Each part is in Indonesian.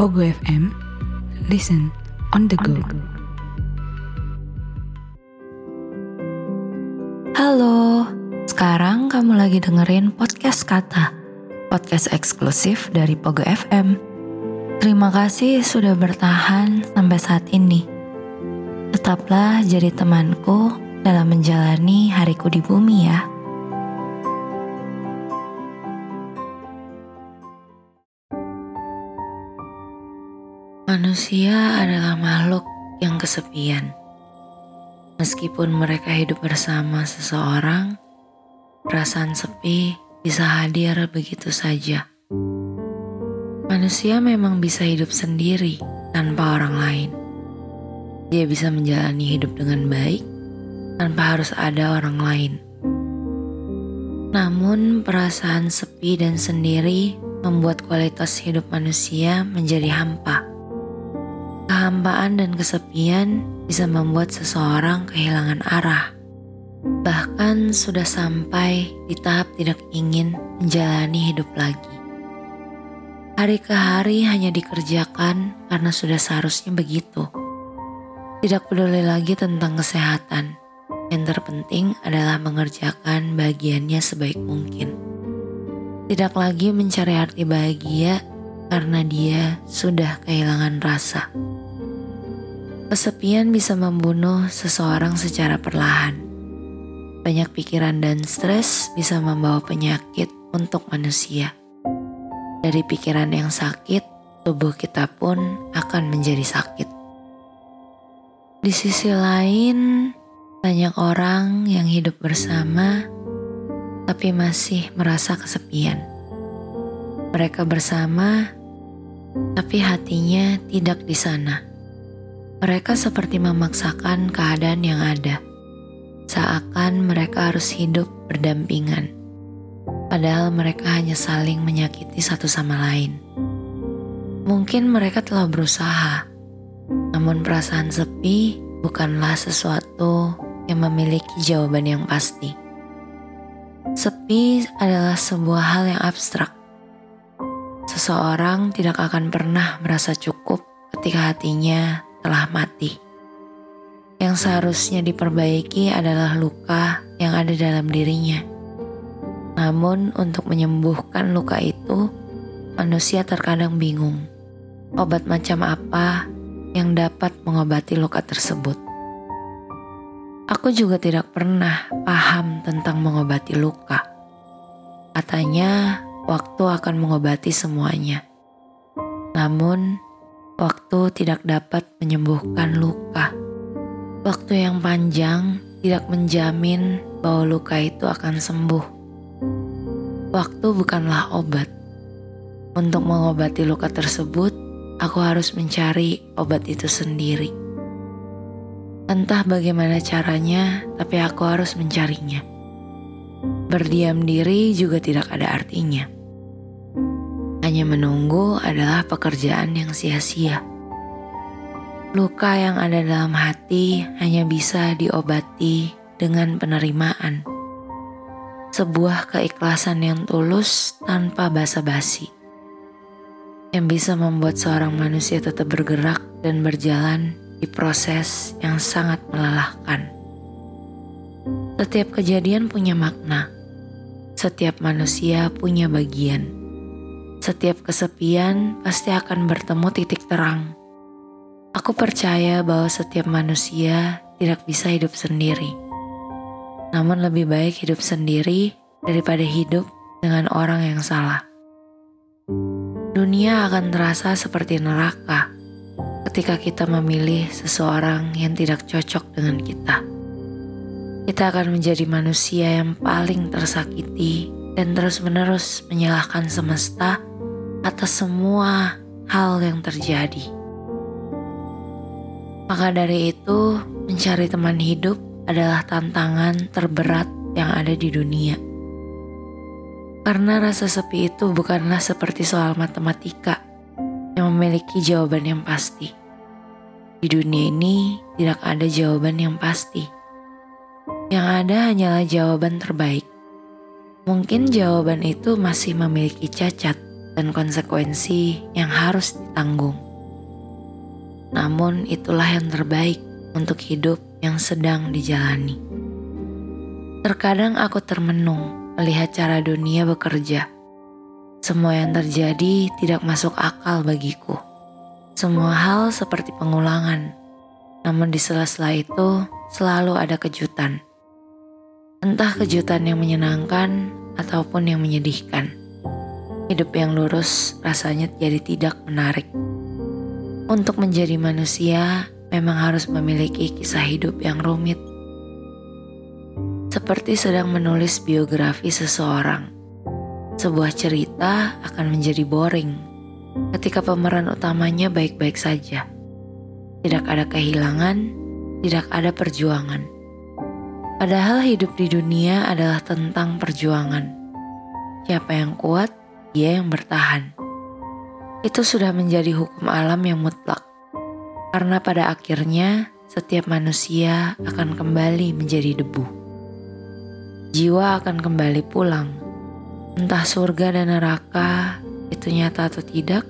Pogo FM, listen on the go. Halo, sekarang kamu lagi dengerin podcast Kata, podcast eksklusif dari Pogo FM. Terima kasih sudah bertahan sampai saat ini. Tetaplah jadi temanku dalam menjalani hariku di bumi ya. Manusia adalah makhluk yang kesepian. Meskipun mereka hidup bersama seseorang, perasaan sepi bisa hadir begitu saja. Manusia memang bisa hidup sendiri tanpa orang lain. Dia bisa menjalani hidup dengan baik tanpa harus ada orang lain. Namun, perasaan sepi dan sendiri membuat kualitas hidup manusia menjadi hampa. Kehampaan dan kesepian bisa membuat seseorang kehilangan arah. Bahkan sudah sampai di tahap tidak ingin menjalani hidup lagi. Hari ke hari hanya dikerjakan karena sudah seharusnya begitu. Tidak peduli lagi tentang kesehatan. Yang terpenting adalah mengerjakan bagiannya sebaik mungkin. Tidak lagi mencari arti bahagia karena dia sudah kehilangan rasa. Kesepian bisa membunuh seseorang secara perlahan. Banyak pikiran dan stres bisa membawa penyakit untuk manusia. Dari pikiran yang sakit, tubuh kita pun akan menjadi sakit. Di sisi lain, banyak orang yang hidup bersama tapi masih merasa kesepian. Mereka bersama, tapi hatinya tidak di sana. Mereka seperti memaksakan keadaan yang ada, seakan mereka harus hidup berdampingan. Padahal mereka hanya saling menyakiti satu sama lain. Mungkin mereka telah berusaha, namun perasaan sepi bukanlah sesuatu yang memiliki jawaban yang pasti. Sepi adalah sebuah hal yang abstrak. Seseorang tidak akan pernah merasa cukup ketika hatinya telah mati. Yang seharusnya diperbaiki adalah luka yang ada dalam dirinya. Namun, untuk menyembuhkan luka itu, manusia terkadang bingung. Obat macam apa yang dapat mengobati luka tersebut? Aku juga tidak pernah paham tentang mengobati luka. Katanya, waktu akan mengobati semuanya. Namun, Waktu tidak dapat menyembuhkan luka. Waktu yang panjang tidak menjamin bahwa luka itu akan sembuh. Waktu bukanlah obat. Untuk mengobati luka tersebut, aku harus mencari obat itu sendiri. Entah bagaimana caranya, tapi aku harus mencarinya. Berdiam diri juga tidak ada artinya hanya menunggu adalah pekerjaan yang sia-sia. Luka yang ada dalam hati hanya bisa diobati dengan penerimaan. Sebuah keikhlasan yang tulus tanpa basa-basi. Yang bisa membuat seorang manusia tetap bergerak dan berjalan di proses yang sangat melelahkan. Setiap kejadian punya makna. Setiap manusia punya bagian setiap kesepian pasti akan bertemu titik terang. Aku percaya bahwa setiap manusia tidak bisa hidup sendiri. Namun lebih baik hidup sendiri daripada hidup dengan orang yang salah. Dunia akan terasa seperti neraka ketika kita memilih seseorang yang tidak cocok dengan kita. Kita akan menjadi manusia yang paling tersakiti dan terus-menerus menyalahkan semesta atas semua hal yang terjadi. Maka dari itu, mencari teman hidup adalah tantangan terberat yang ada di dunia. Karena rasa sepi itu bukanlah seperti soal matematika yang memiliki jawaban yang pasti. Di dunia ini tidak ada jawaban yang pasti. Yang ada hanyalah jawaban terbaik. Mungkin jawaban itu masih memiliki cacat, dan konsekuensi yang harus ditanggung. Namun, itulah yang terbaik untuk hidup yang sedang dijalani. Terkadang aku termenung melihat cara dunia bekerja. Semua yang terjadi tidak masuk akal bagiku. Semua hal seperti pengulangan, namun di sela-sela itu selalu ada kejutan. Entah kejutan yang menyenangkan ataupun yang menyedihkan. Hidup yang lurus rasanya jadi tidak menarik. Untuk menjadi manusia, memang harus memiliki kisah hidup yang rumit. Seperti sedang menulis biografi seseorang. Sebuah cerita akan menjadi boring ketika pemeran utamanya baik-baik saja. Tidak ada kehilangan, tidak ada perjuangan. Padahal hidup di dunia adalah tentang perjuangan. Siapa yang kuat, dia yang bertahan. Itu sudah menjadi hukum alam yang mutlak. Karena pada akhirnya setiap manusia akan kembali menjadi debu. Jiwa akan kembali pulang. Entah surga dan neraka itu nyata atau tidak,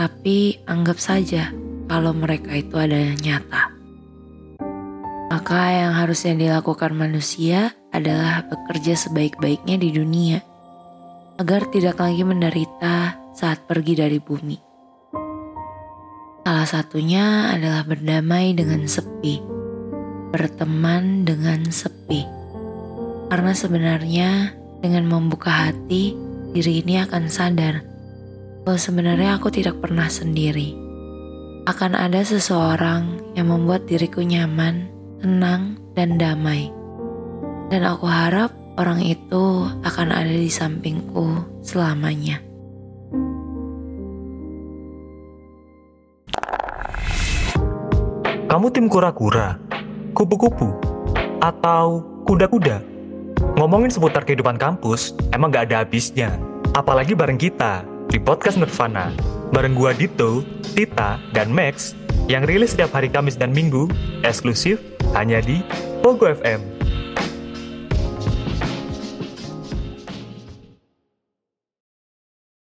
tapi anggap saja kalau mereka itu ada yang nyata. Maka yang harusnya dilakukan manusia adalah bekerja sebaik-baiknya di dunia, agar tidak lagi menderita saat pergi dari bumi. Salah satunya adalah berdamai dengan sepi, berteman dengan sepi. Karena sebenarnya dengan membuka hati, diri ini akan sadar bahwa sebenarnya aku tidak pernah sendiri. Akan ada seseorang yang membuat diriku nyaman, tenang, dan damai. Dan aku harap orang itu akan ada di sampingku selamanya. Kamu tim kura-kura, kupu-kupu, atau kuda-kuda? Ngomongin seputar kehidupan kampus, emang gak ada habisnya. Apalagi bareng kita, di podcast Nirvana bareng gua Dito, Tita, dan Max yang rilis setiap hari Kamis dan Minggu eksklusif hanya di Pogo FM.